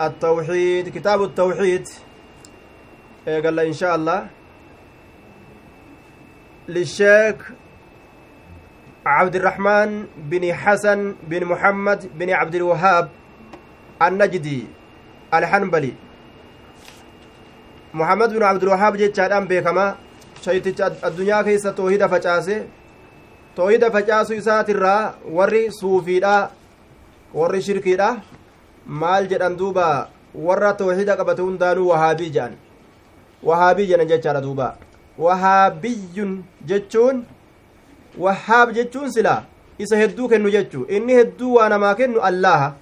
التوحيد كتاب التوحيد قال إن شاء الله للشيخ عبد الرحمن بن حسن بن محمد بن عبد الوهاب النجدي الحنبلي محمد بن عبد الوهاب جتشادhaan beekama shayticha addunyaa keessa toohida facaase toohida facaasu isaatirraa warri suufiidha warri shirkiidha maal jedhan duuba warra toohida qabate hundaanuu wahaabii jedhan wahaabii jedhan jechaadha duuba wahaabiyyun jechuun wahaab jechuun sila isa hedduu kennu jechuu inni hedduu waa namaa kennu allaha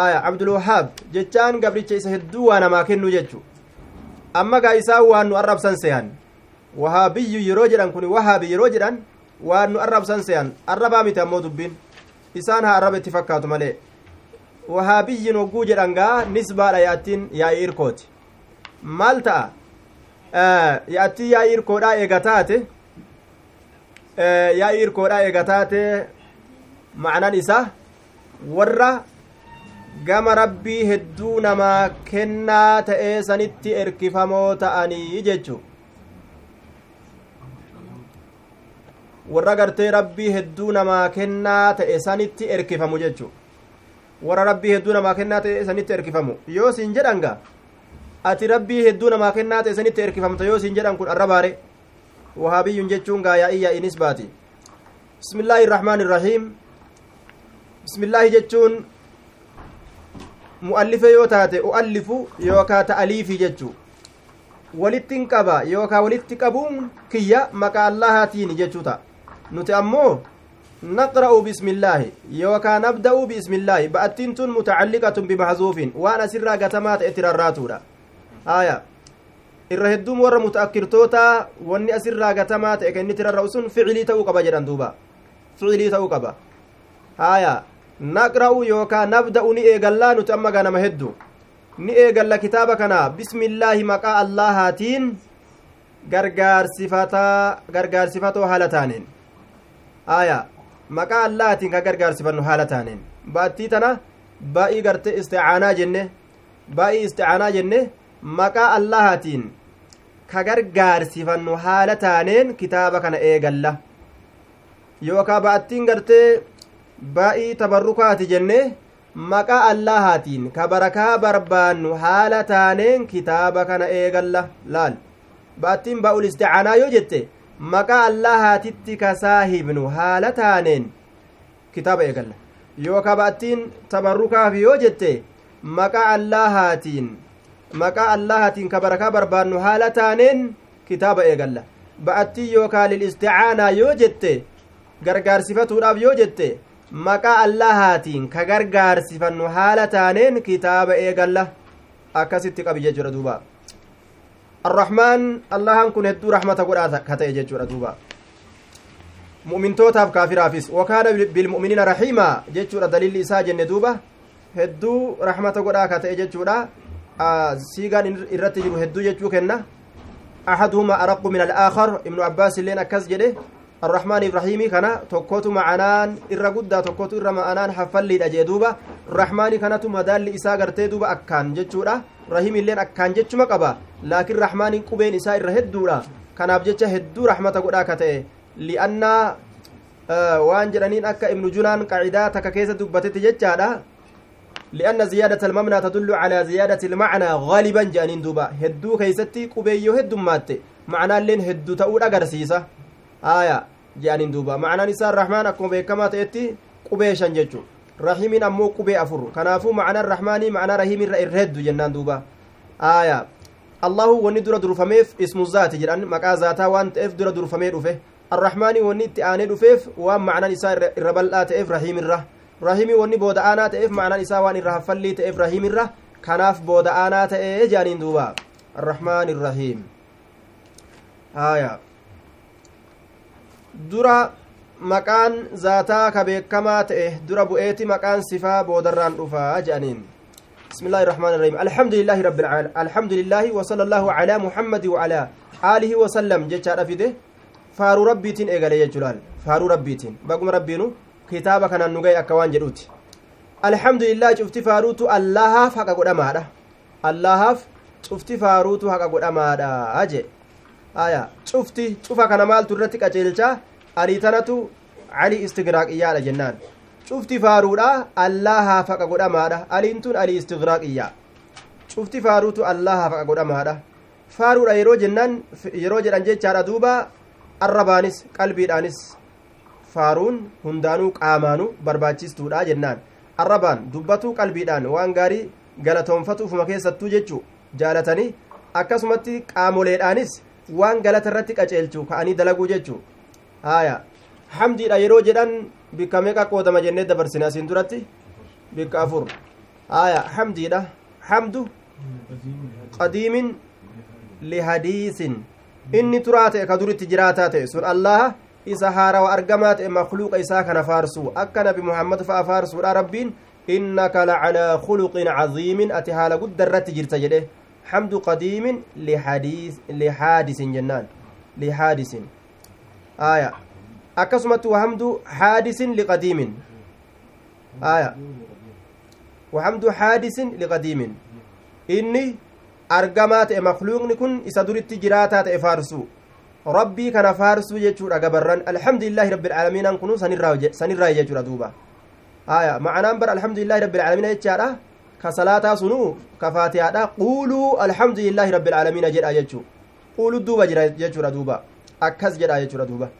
aya abdulwahaab jechaan gabricha isa hedduu waa namaa kennu jechu amma gaa isaan waan nu arrabsan sehan wahaabiyyu yeroo jedhan kun wahaabi yeroo jedhan waan nu arrabsan sehan arrabaa miti ammoo dubbiin isaan haa arraba itti fakkaatu malee wahaabiyyin hogguu jedhan gaa nisbaadha yaattiin yaa'ii irkooti maal ta'a yaattii yaa'ii irkoodhaa eega taate yaa'ii irkoodhaa eega taate ma'anaan isaa warra gama rabbii hedduu namaa kennaa ta'ee sanitti erkifamoo ta'anii jechu warra gartee rabbii hedduu namaa kennaa ta'e sanitti erkifamu jechu warra rabbii hedduu namaa kennaa ta'e sanitti erkifamu yoo siin jedhanga ati rabbii hedduu namaa kennaa ta'e sanitti erkifamta yoo siin jedhan kun arrabaare wahaabiyyun jechuun gaayaa'ii yaa'inis baati bismillaahi irrahmaani irrahiim bismillaahi jechuun mu'allife yoo taate u'allifu yookaa ta'aliifii jechuu walittin qaba yookaa walitti qabuun kiyya maqaa allahaatiin jechuu ta'a nuti ammoo naqra'u bismillaahi yookaa nabda'u bismillaahi ba'attiin tun mutacalliqatun bimahzuufin waan asirraa gatamaa ta'etti rarraatuudha aya irra hedduun warra mutaakkirtoota wanni asirraa gatamaa ta'e kenniti rarra'u sun ficilii ta'uu qaba jedhan duuba ficilii ta'uu qaba aya naqra'u yookaa nabda'u ni eegallaa nuti amma ganama heddu ni eegalla kitaaba kana bismillaahi maqaa allahaatiin gargaarsifataa gargaarsifatoo haala taaneen aya maqaa allahaatiin ka gargaarsifannu haala taaneen. Baattii tana baa'ii garte isticaanaa jenne baa'ii isticaanaa jenne maqaa allahaatiin ka gargaarsifannu haala taaneen kitaaba kana eegalla. Yookaa ba'attiin gartee baa'ii tabarrukaati jenne maqaa allahaatiin ka barakaa barbaannu haala taaneen kitaaba kana eegalla. Laal? Baattiin baa'ul isticaanaa yoo jette maqaa allahaatitti ka saahibnu haala taaneen kitaaba eegalla. Yookaa baattiin tabarrukaaf yoo jette maqaa allahaatiin maqaa allahaatiin ka barakaa barbaannu haala taaneen kitaaba eegalla. Ba'attii yookaa lil isticaanaa yoo jette gargaarsifatuudhaaf yoo jette maqaa allahaatiin ka gargaarsifannu haala taaneen kitaaba eegalla. Akkasitti qabi jechuudha duuba arrahmaan allahan kun hedduu rahmata godhaa ka ta'e jechuudha duuba mu'mintootaaf kaafiraafis wakaana bilmu'miniina rahiimaa jechuudha daliilli isaa jenne duuba hedduu rahmata godhaa ka ta'e jechuudha siigaan irratti jiru hedduu jechuu kenna ahaduhuma araqu min alaakhar ibnu abbaas illeen akkas jedhe الرحمن إبراهيمي كان توكوتو معنان إرى قدا توكوتو إرى معنان حفلي دجي دوبا الرحمن كانت مدال إسا غرتي دوبا أكان جتشورا رحيم اللين أكان جتش مقبا لكن الرحمن قبين إسا إرى هدورا كان أبجتش هدو رحمة قدا كتئ لأن آه وان جرانين أكا ابن جنان قاعدة تككيسة دبتت جتشادا لأن زيادة المبنى تدل على زيادة المعنى غالبا جانين دوبا هدو كيستي قبيو هدو مات معنى اللين هدو تقول أغرسيسة aya jedhaniin duuba. Macnaan isaa rahmaan akkuma beekamaa ta'etti qubee shan jechu rahimiin ammoo qubee afur kanaafuu macnaan rahmaanii macnaa rahiimirra irra heddu jennaan duuba aya allahu wanni dura durfameef ismu zaati jedhan maqaa zaataa waan ta'eef dura durfamee dhufe arrahmaanii wanni itti aanee dhufeef waan macnaan isaa irra bal'aa ta'eef rahiimirra rahiimii wanni booda aanaa ta'eef macnaan isaa waan irra haffallii ta'eef rahiimirra kanaaf booda aanaa ta'ee jedhaniin duuba arrahmaani irrahiim aya dura maqaan zaataa ka beekamaa ta'e dura bu'eeti maqaan sifaa boodarraan dhufaa jedhaniin بسم الله الرحمن الرحيم الحمد لله رب العالمين الحمد لله وصلى الله على محمد وعلى آله وسلم جتشا رفيده فارو ربيتين إيغالي جلال فارو ربيتين بقوم ربينو كتابة كان نغي أكوان جدوت alhamdulillah cufti faaruutu allahaaf haqa godhamaadha allahaaf cufti faaruutu haqa godhamaadha jee aya cufti cufa kana maaltu irratti qaceelchaa ariitanatu alii istigraaqiyyaadha jennaan. Cufti faaruudha allahaaf haqa godhamaadha. Aliintun alii istigraaqiyyaa cufti faaruutu allahaaf haqa godhamaadha. Faaruudha yeroo jennaan yeroo jedhan jechaadha duuba arrabaanis qalbiidhaanis faaruun hundaanuu qaamaanu barbaachistuudha jennaan. Arrabaan dubbatuu qalbiidhaan waan gaarii galatoonfatu ufuma keessattuu jechuu jaalatanii akkasumatti qaamoleedhaanis waan galata irratti qaceelchu ka'anii dalaguu jechuu haaya hamdiidha yeroo jedhan bikka meeqa qoodama jennee dabarsine asiin duratti bikka afur haaya hamdiidha hamdu qadiimin lihadiisin inni turaa ta'e ka duritti jiraataa ta'e sun allaha isa haarawa argamaa ta'e makluuqa isaa kana faarsu akka nabi muhammad fa'a faarsuudha rabbiin innaka lacalaa khuluqin caziimin ati haala gudda irratti jirta jedhe hamdu qadiimin lihaadisin jennaan lihaadisin aya akkasumatti wahamdu haadisin liqadiimin aya wahamdu haadisin liqadiimin inni argamaa ta'e makluuqni kun isa duritti jiraataa ta'e faarsu rabbii kana faarsuu jechuudha gabarran alhamdulillahi rabbil aalamiinaan kunu sanirraa jechuudha duuba aya ma'anaan bar alhamdulillahi rabbil aalamiina jechaadha ka salaataa sunuu ka faatihaadha quuluu alhamdulillahi rabbil aalamiina jedha jechuu quulu duuba jira jechuudha duuba akkas jedha jechuudha duuba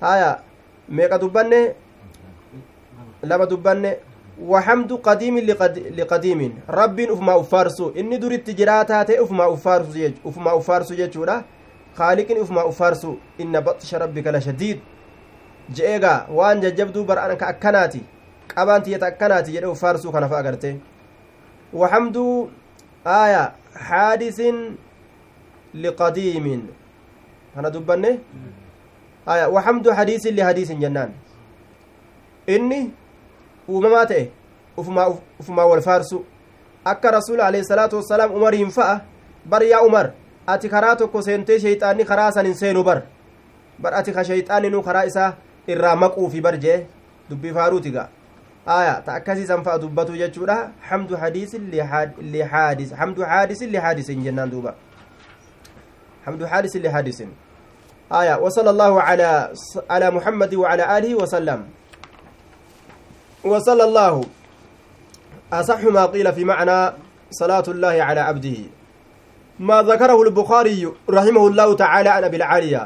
aya meeqa dubbanne lama dubbanne رب افما افارسو اني دريت جراتا تي افما افارسو يج افما افارسو يجودا خالق افما افارسو ان بطش ربك لشديد جئغا وان ججبدو بر انك اكناتي qabaanti yeta akkanaati jedhe ufaarsuu kana fa agarte waxamdu aya haadisin liqadiimin kana dubbanne aya waxamdu hadiisin lihadiisin jennaan inni uumamaa ta'e ufumaa wal faarsu akka rasuula alayhi salaatu wassalaam umariin fa'a bar yaa umar ati karaa tokko seentee sheyxaanni karaa san hin seenu bar bar ati ka sheyxaaninuu karaa isaa irraa maquufi bar jee dubbii faaruuti gaa aya ta akkasiisan fa'a dubbatu jechuudha hamdu hadiisin lihaadis hamdu haadisin lihaadisin jennaan duuba حمد حادث لحادث aya وصلى الله على على محمد وعلى آله وسلم. وصلى الله. أصح ما قيل في معنى صلاة الله على عبده. ما ذكره البخاري رحمه الله تعالى عن أبي العالية.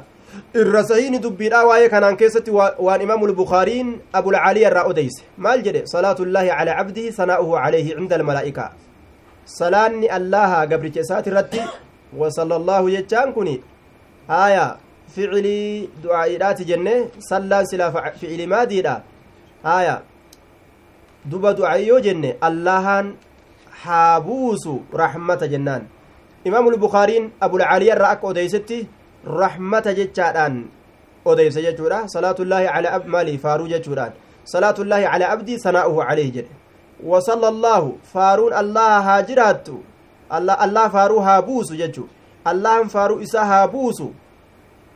الرسعين دبيرا واي kana keessatti waan إمام البخاري أبو العالية irraa odeesse. maal jedha؟ صلاة الله على عبده ثناؤه عليه عند الملائكة. صلاة الله قبل جسات الرد. وصلى الله يجان كني آية. دعائرات جنة صلى سلا فعل ما ديدا آية duba du'aayyoo jenne allahan haa buusu rahmata jennaan imaamul bukaariin abulcaaliya irraa akka odeysetti rahmata jechaadhaan odeyse jechuudha salaatullaahi calaa maali faaruu jechuudhaan salaatullaahi calaa abdii sanaa'uhu calayhi jedhe wasala allaahu faaruun allaha haa jiraattu allah faaruu haa buusu jechu allahan faaruu isaa haa buusu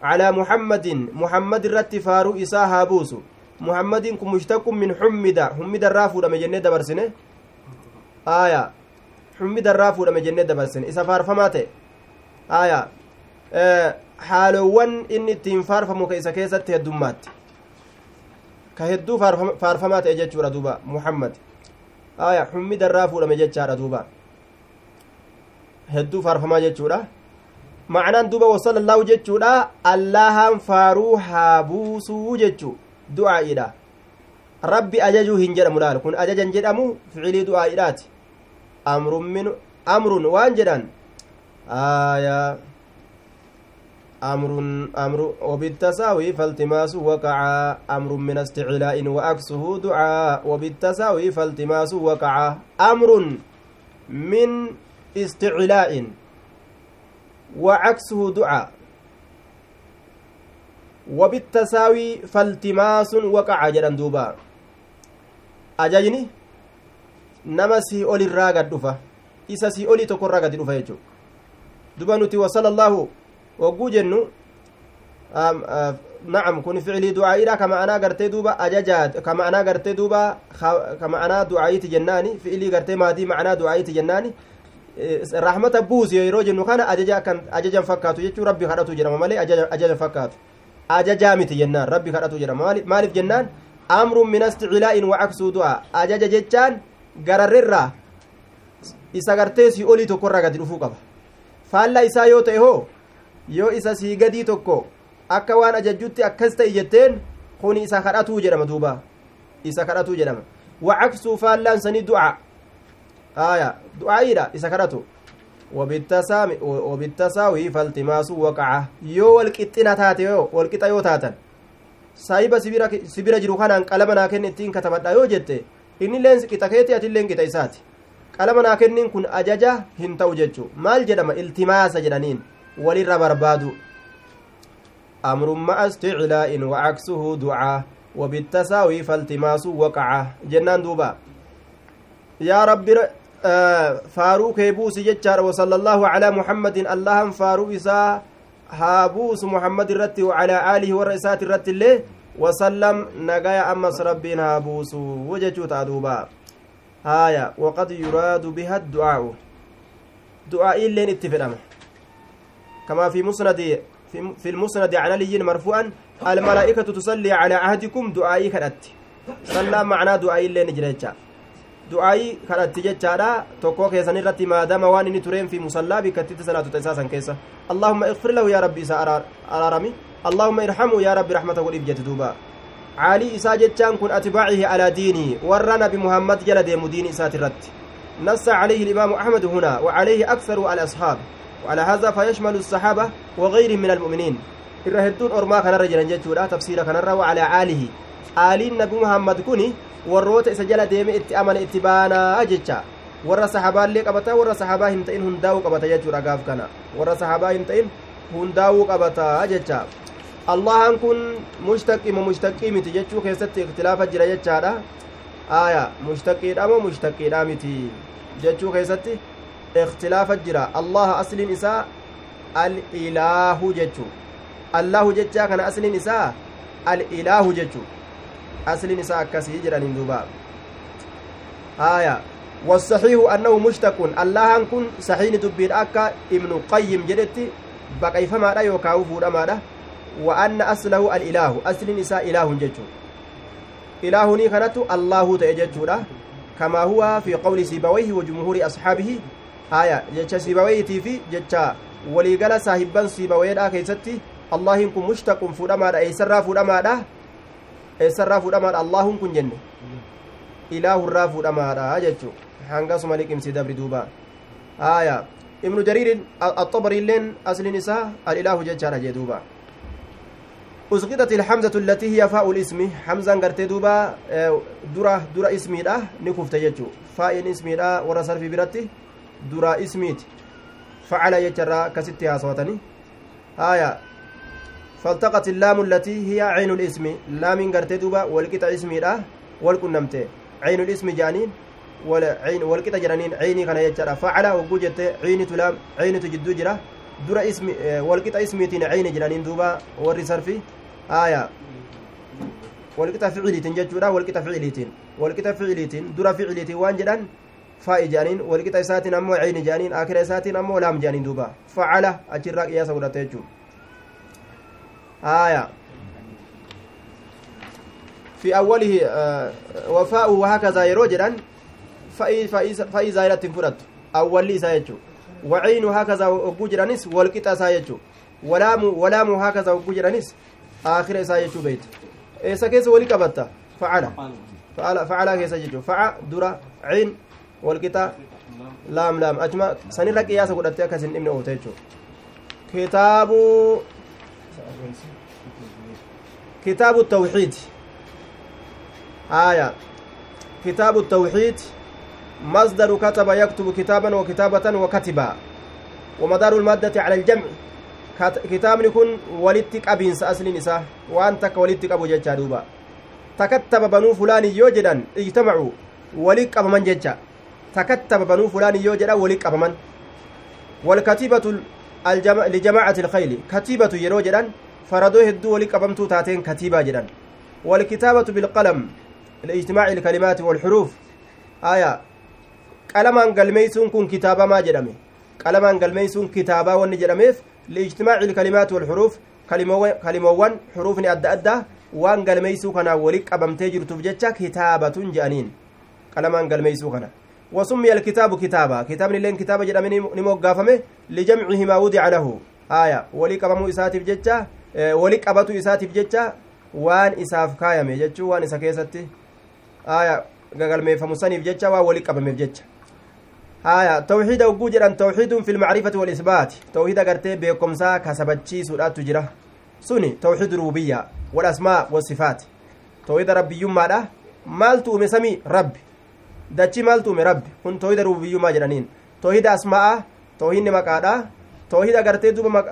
calaa muhammadin muhammad irratti faaruu isaa haa buusu muhammadin kun mushtaqun min xummida xummida irraa fuudhame jennee dabarsine aya xummida irraa fuudhame jennee dabarsine isa faarfamaa ta'e aya haalowwan inni ittiin faarfamu ka isa keessatti heddummaatti ka hedduu faarfamaa ta'e jechuudha duuba muhammad aya xummida irraa fuudhame jechaadha duuba hedduu faarfamaa jechuudha macnaan duuba wasalallaahu jechuudha allahan faaruu haa buusuu jechuu du'aa'iidha rabbi ajajuu hin jedhamu laal kun ajajan jedhamu ficilii du'aa'iidhaati amrun waan jedhan aya amrun amru وبالتساوي فالتماس وقع أمر من استعلاء وأكسه دعاء وبالتساوي فالتماس وقع أمر من استعلاء وعكسه دعاء وبالتساوي فالتماس وقع جدن دوبا ajajni nama sii ol irraa gad dhufa isa sii olii tokko irraa gadi dhufa jechuu duba nuti wasala allaahu wagguu jennu nacam kun ficilii du'aa'iidha ka ma'anaa gartee duuba ajajaat ka ma'anaa gartee duuba ka ma'anaa du'aa'iiti jennaani fi'ilii gartee maatii ma'anaa du'aa'iiti jennaani rahmata buusi yeroo jennu kana ajaja kan ajajan fakkaatu jechuu rabbi kadhatu jedhama malee ajaja fakkaatu ajajaa miti jennaan rabbi kadhatu jedhama maaliif jennaan amrun min asticlaa'in wa aksuu du'a ajaja jechaan gararrirraa isa gartee si olii tokkorraa gadi dhufuu qaba faallaa isaa yoo ta'e hoo yoo isa sii gadii tokko akka waan ajajjutti akkas ta'e jetteen kun isa kadhatuu jedhama duuba isa kadhatuu jedhama wa aksuu faallaan sanii du'a aya isa kadhatu wabittasaawi faltimaasuu waqaca yoo walqixxina taate yoo walqixa yoo taatan saahiba sibira jiru kanaan qalama naa kenni ittiin katabadha yoo jette inni leen qixa keeti ati illeen qixa isaati qalama naa kennin kun ajaja hin ta'u jechu maal jedhama iltimaasa jedhaniin walirra barbaadu amrun ma'a isticlaa'in wa aksuhu ducaa wabittasaawi faltimaasuu waqaca jennaan duuba yaa rabbi calaa muhammadin allahan faaruu isaa haa buusu muhammad irratti wacalaa aalihi warra isaati irratti illee wasallam nagaya ammas rabbiin haa buusu jechuu ta'a duuba haaya waqad yuraadu biha addu'aa'u du'aa'i illeen itti fedhama كما في مسند في المسند عن علي مرفوعا الملائكة تصلي على عهدكم دعائي كرت صلى معنى دعائي اللي نجريتشا دعائي كرت جتشا توكو كيسان الرتي ما دام وان اني ترين في مصلى بكتت صلاة تساسا كيسا اللهم اغفر له يا ربي سأرارمي اللهم ارحمه يا ربي رحمته والإبجة دوبا علي إسا جتشان كن أتباعه على ديني ورنا بمحمد جلد مدين إسات الرت نص عليه الإمام أحمد هنا وعليه أكثر الأصحاب وعلى هذا فيشمل الصحابة وغيرهم من المؤمنين الرهدون أرما كان رجلا جتشورا تفسير كان وعلى آله آلين نبي محمد كوني warroota isa jala deeme itti amane itti baanaa jecha warra sahabaallee qabata warra sahabaa hin ta'in hundaa'uu qabata jechuudha gaaf kana warra sahabaa hin ta'in hundaa'uu qabata jecha allahan kun mushtaqii moo mushtaqii miti jechuu keessatti ikhtilaafa jira jechaadha aya mushtaqiidha moo mushtaqiidha miti jechuu keessatti ikhtilaafa jira allaha asliin isaa al-ilaahu jechuu allahu jechaa kana asliin isaa al-ilaahu jechuu asliin isaa akkasii jedhaniin duuba. Aya والصحيح أنه مشتق الله كن صحيح دبين أكا ابن قيم جدت بقي فما لا يوكاو فودا ما وأن أصله الإله أصل نساء إله ججو إله ني كانت الله تأججو كما هو في قول سيبويه وجمهور أصحابه آية جتش سيبويه في جتش وليقال صاحبا سيبويه دا كيستي الله كن مشتق فودا ما eessarraa fuudhamaadha allaahun kun jenne ilaahurraa fuudhamaadha jechuu hangasuma liqimsi dabri duuba aya ibnu jariirin axabariilleen asliin isaa alilaahu jechaadha jee duuba usqitat ilhamzatu allatii hiya faa'u lismi hamzaan gartee duuba dura dura ismiidha ni kufte jechuu faa'in ismiidha warra sarfii biratti dura ismiiti facala jecharraa akkasitti haasawatani aya فالتقت اللام التي هي عين الاسم. لام غرتي دوبا والقطع اسمي دا والقنمته عين الاسم جانين ولا عين والقطع جرانين عيني كان يجرا فعل وجوجت عين تلام عين تجدو جرا در اسم والقطع اسمي تين عين جرانين دوبا. ور صرفي آية. والقطع فعليتين ججورا والقطع فعليتين. والقطع فعليتين در فعليتين وان جدان. فاء جانين والقطع ساتين أمو عين جانين اخر ساتين أمو لام جانين دوبا. فعل اجرا قياس ودته آية. في أوله آه وفاء وهكذا يروجرا فإي زائرة فرد أول سايجو وعين هكذا وجرانيس والقطع سايجو ولام ولام هكذا وجرانيس آخر سايجو بيت. إيسا كيس ولي كبتا فعل. فعل فعل كيس جيجو فع درا عين والقطع لام لام. أجمع. سنرى قياسا قد أتيا كسن إمن أوتيجو كتاب كتاب التوحيد. آية. كتاب التوحيد. مصدر كتب يكتب كتابا وكتابة وكتبا. ومدار المادة على الجمع. كتاب يكون ولدتك أبين سأسل نساء. وأنتك ولدتك أبو جيتشا دوبا. تكتب بنو فلان يوجدا. اجتمعوا. ولك أبا من جيتشا تكتب بنو فلان يوجدا ولك أبا من؟ والكتيبة الجماعة لجماعة الخيل كتيبة يروجدا faradoo hedduu wali qabamtuu taateen katiibaa jedhan walkitaabatu bilqalam liijtimaaci ilkalimaati walxuruuf aya qalamaan galmeeysuun kun kitaabamaa jedhame qalamaan galmeeysuun kitaabaa wanni jedhameef liijtimaaci ilkalimaati walxuruuf kalimoowwan xuruufni adda addaa waan galmeeysuu kanaa wali qabamtee jirtuuf jecha kitaabatun je'aniin qalamaan galmeeysuu kana وسمي الكتاب كتابا. كتاب لين كتابا جدامي نمو غافمه لجمعه ما وضع له. آية. ولي قبمو إساتف جتشا ولي قبطو إساتف جتشا وان إساف كايمه جتشو وان إسا كيستي. آية. قلميفمو سنيف جتشا ولي قبمه جتشا آية. توحيد وجوجرا توحيد في المعرفة والإثبات. توحيد قرتي بيكمسا كسبتشي سورات تجرا سني توحيد الربوبية والأسماء والصفات. توحيد ربي يوم مال تومي سمي ربي. Dachi maaltu ume rabbi kun toohida rububiyyummaa jedhaniin toohida asmaa'a toohinni maqaadha toohida agartee duuba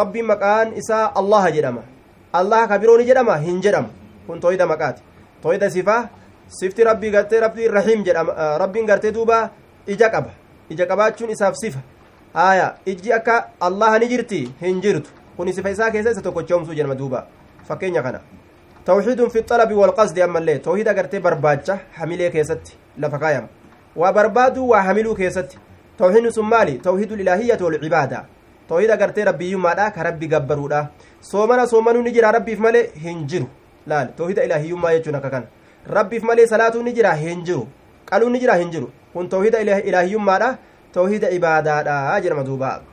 rabbiin maqaan isaa allaha jedhama allaha ka birooni jedhama hin jedhamu kun toohida maqaati toohida sifaa sifti rabbii gartee rabbiin rahiim jedhama rabbiin gartee duuba ija qaba ija qabaachuun isaaf sifa haya ijji akka allaha ni jirti hin jirtu kun sifa isaa keessa isa tokkochoomsuu jedhama duuba fakkeenya kana توحيد في الطلب والقصد أما اللي توحيد أغرتي برباجة حميلي كيستي لفقايم وبربادو وحملو كيستي. توحيد سمالي توحيد الإلهية والعبادة. توحيد أغرتي ربي يما كربي قبرو دا صومنا صومنو نجرى ربي في مالي هنجرو. لا توحيد إلهي يما يجونا كان ربي في مالي صلاة نجرى هنجرو. قالوا نجرى هنجرو. كن توحيد إلهي يما توحيد عبادة دا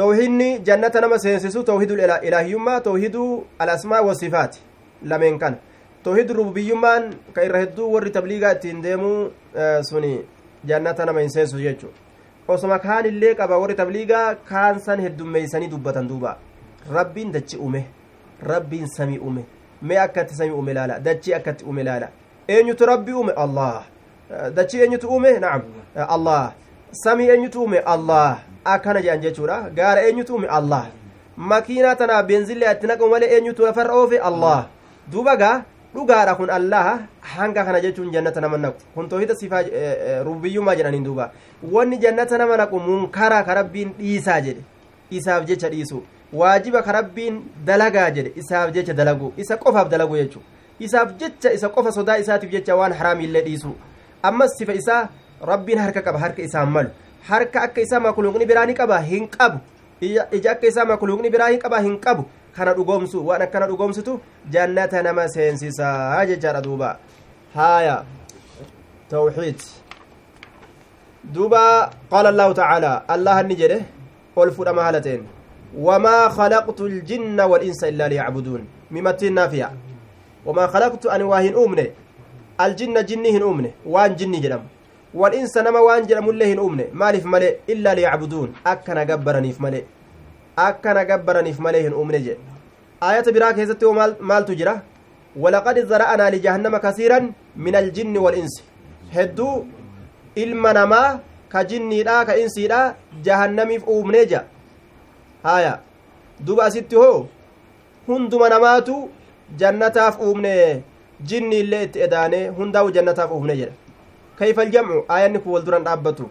tawhidni jannata nama seensisu tawhidul ilaahiyummaa tawhiduu alasmaa wasifaati lameen kana tawhid rububiyyummaan ka irra hedduu warri tabliigaa ittiin deemuu suni jannata nama hin seensisu jechuu osoma kaan illee qaba warri tabliigaa kaan san heddummeeysanii dubbatan duuba rabbiin dachi ume rabbiin samii ume mee akkatti samii ume laala dachii akkatti ume laala eenyutu rabbi ume allah dachii eenyutu ume naam allah samii eenyutu ume allah akkana jedhan jechuudha gaara eenyutu uume allah makiinaa tanaa beenzillee atti naqamu malee eenyutu lafarra oofe allah duuba gaa dhugaadha kun allaha hanga kana jechuun jannata nama naqu kun toohida sifaa rubiyyummaa jedhaniin duuba wanni jannata nama naqu munkara ka rabbiin dhiisaa jedhe isaaf jecha dhiisu waajiba ka rabbiin dalagaa jedhe isaaf jecha dalagu isa qofaaf dalagu jechuu isaaf jecha isa qofa sodaa isaatiif jecha waan haraamiillee dhiisu ammas sifa isaa rabbiin harka qaba harka isaan malu harka akka isaa makuluuqni biraa ni qaba hin qabu ija akka isaa makuluuqni biraa hin qaba hin qabu kana dhugoomsu waan akkana dhugoomsitu jannata nama seensisaa jechaadha duuba haaya tawxiid duuba qaala allahu tacaalaa allahanni jedhe ol fudhama halateen wamaa khalaqtu ljinna walinsa illaa liyacbuduun mimattiin naafiya wamaa khalaqtu ani waa hin uumne aljinna jinni hin uumne waan jinni jedhamu wal'insa nama waan jedhamullee hin uumne maaliif malee illaa liyacbuduun akkana gabbaraniif malee akkana gabbaraniif malee hin uumne jedhe aayata biraa keessatti maaltu jira walaqad zara'anaa lijahannama kasiiran min aljinni wal'insi hedduu ilma namaa ka jinniidha ka insiidha jahannamiif uumnee jea haya duba asitti hoo hunduma namaatu jannataaf uumne jinni illee itti edaane hundaa'u jannataaf uumne jedha kayfa aljamcu aayanni kun walduran dhaabbatu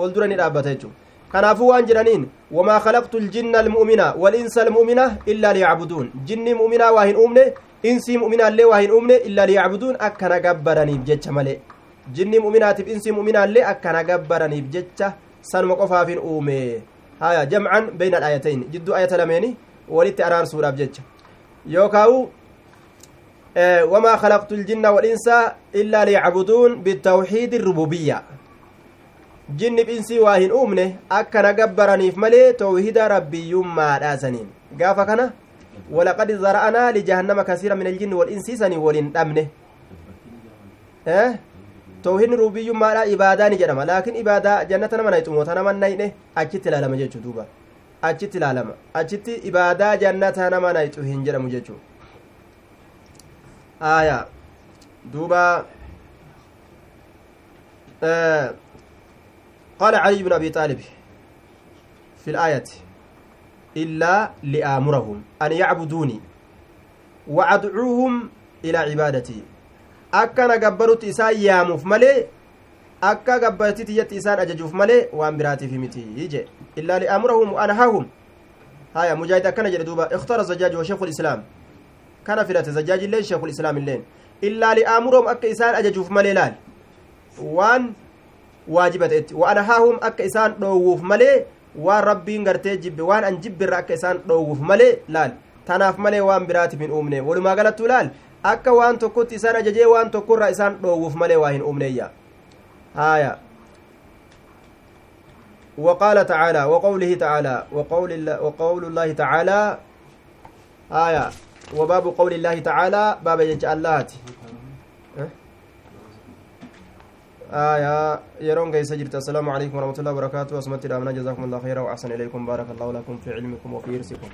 waldura ni dhaabbata jechuu kanaafuu waan jedhaniin wamaa khalaqtu ljinna almu'mina walinsa almu'mina illaa liyacbuduun jinni mu'minaa waa hin uumne insii mu'minaallee waa hin uumne illaa liyacbuduun akkana gabbaraniif jecha malee jinni mu'minaatiif insii mu'minaallee akkana gabbaraniif jecha sanuma qofaaf hin uume haya jamcan bayna alaayatayn jidduu ayata lameeni walitti araarsuudhaaf jecha yookaawu وما خلقت الجن والإنس إلا ليعبدون بالتوحيد الربوبية. جن بإنسي واهن أمنه أكنا قبرني في ملي توحيد ربي يما راسنين قاف كنا؟ ولقد زرعنا لجهنم كثيرا من الجن والإنس سني ولن أمنه. أه توحيد ربي يما لا إبادة نجرم. لكن إبادة جنة نما نيتم وتنما نينه أجت لا لما جيتشو دوبا. أجت لا لما أجت إبادة جنة آية. دوبا. آه. قال علي بن أبي طالب في الآية. إلا لآمرهم أن يعبدوني وأدعوهم إلى عبادتي. akka na gabbarutti isaan yaamuuf malee akka gabbartitti jetti isaan ajajuuf malee waan biraatiif miti je illaa li'aamurahum anhahum هايا مجاهد أكنا جل دوبا. اختار الزجاج وشيخ الإسلام. كان في الزجاج اللين شيخ الإسلام اللين إلا لآمرهم أك إسان أججوف مليلال وان واجبة إت وأنهاهم أك إسان دووف ملي waan rabbiin gartee jibbe waan an jibbirra akka isaan dhoowwuuf malee laal tanaaf malee waan biraatiif hin uumne walumaa galattuu laal akka waan tokkotti isaan ajajee waan tokkorraa isaan dhoowwuuf malee waa hin uumneeyya haaya وقال تعالى وقوله تعالى وقول الله وقول الله تعالى آية وباب قول الله تعالى باب يجعل الله آية يرون كيس جرت. السلام عليكم ورحمة الله وبركاته. وسمت الأمنا جزاكم الله خيرا وأحسن إليكم. بارك الله لكم في علمكم وفي إرسكم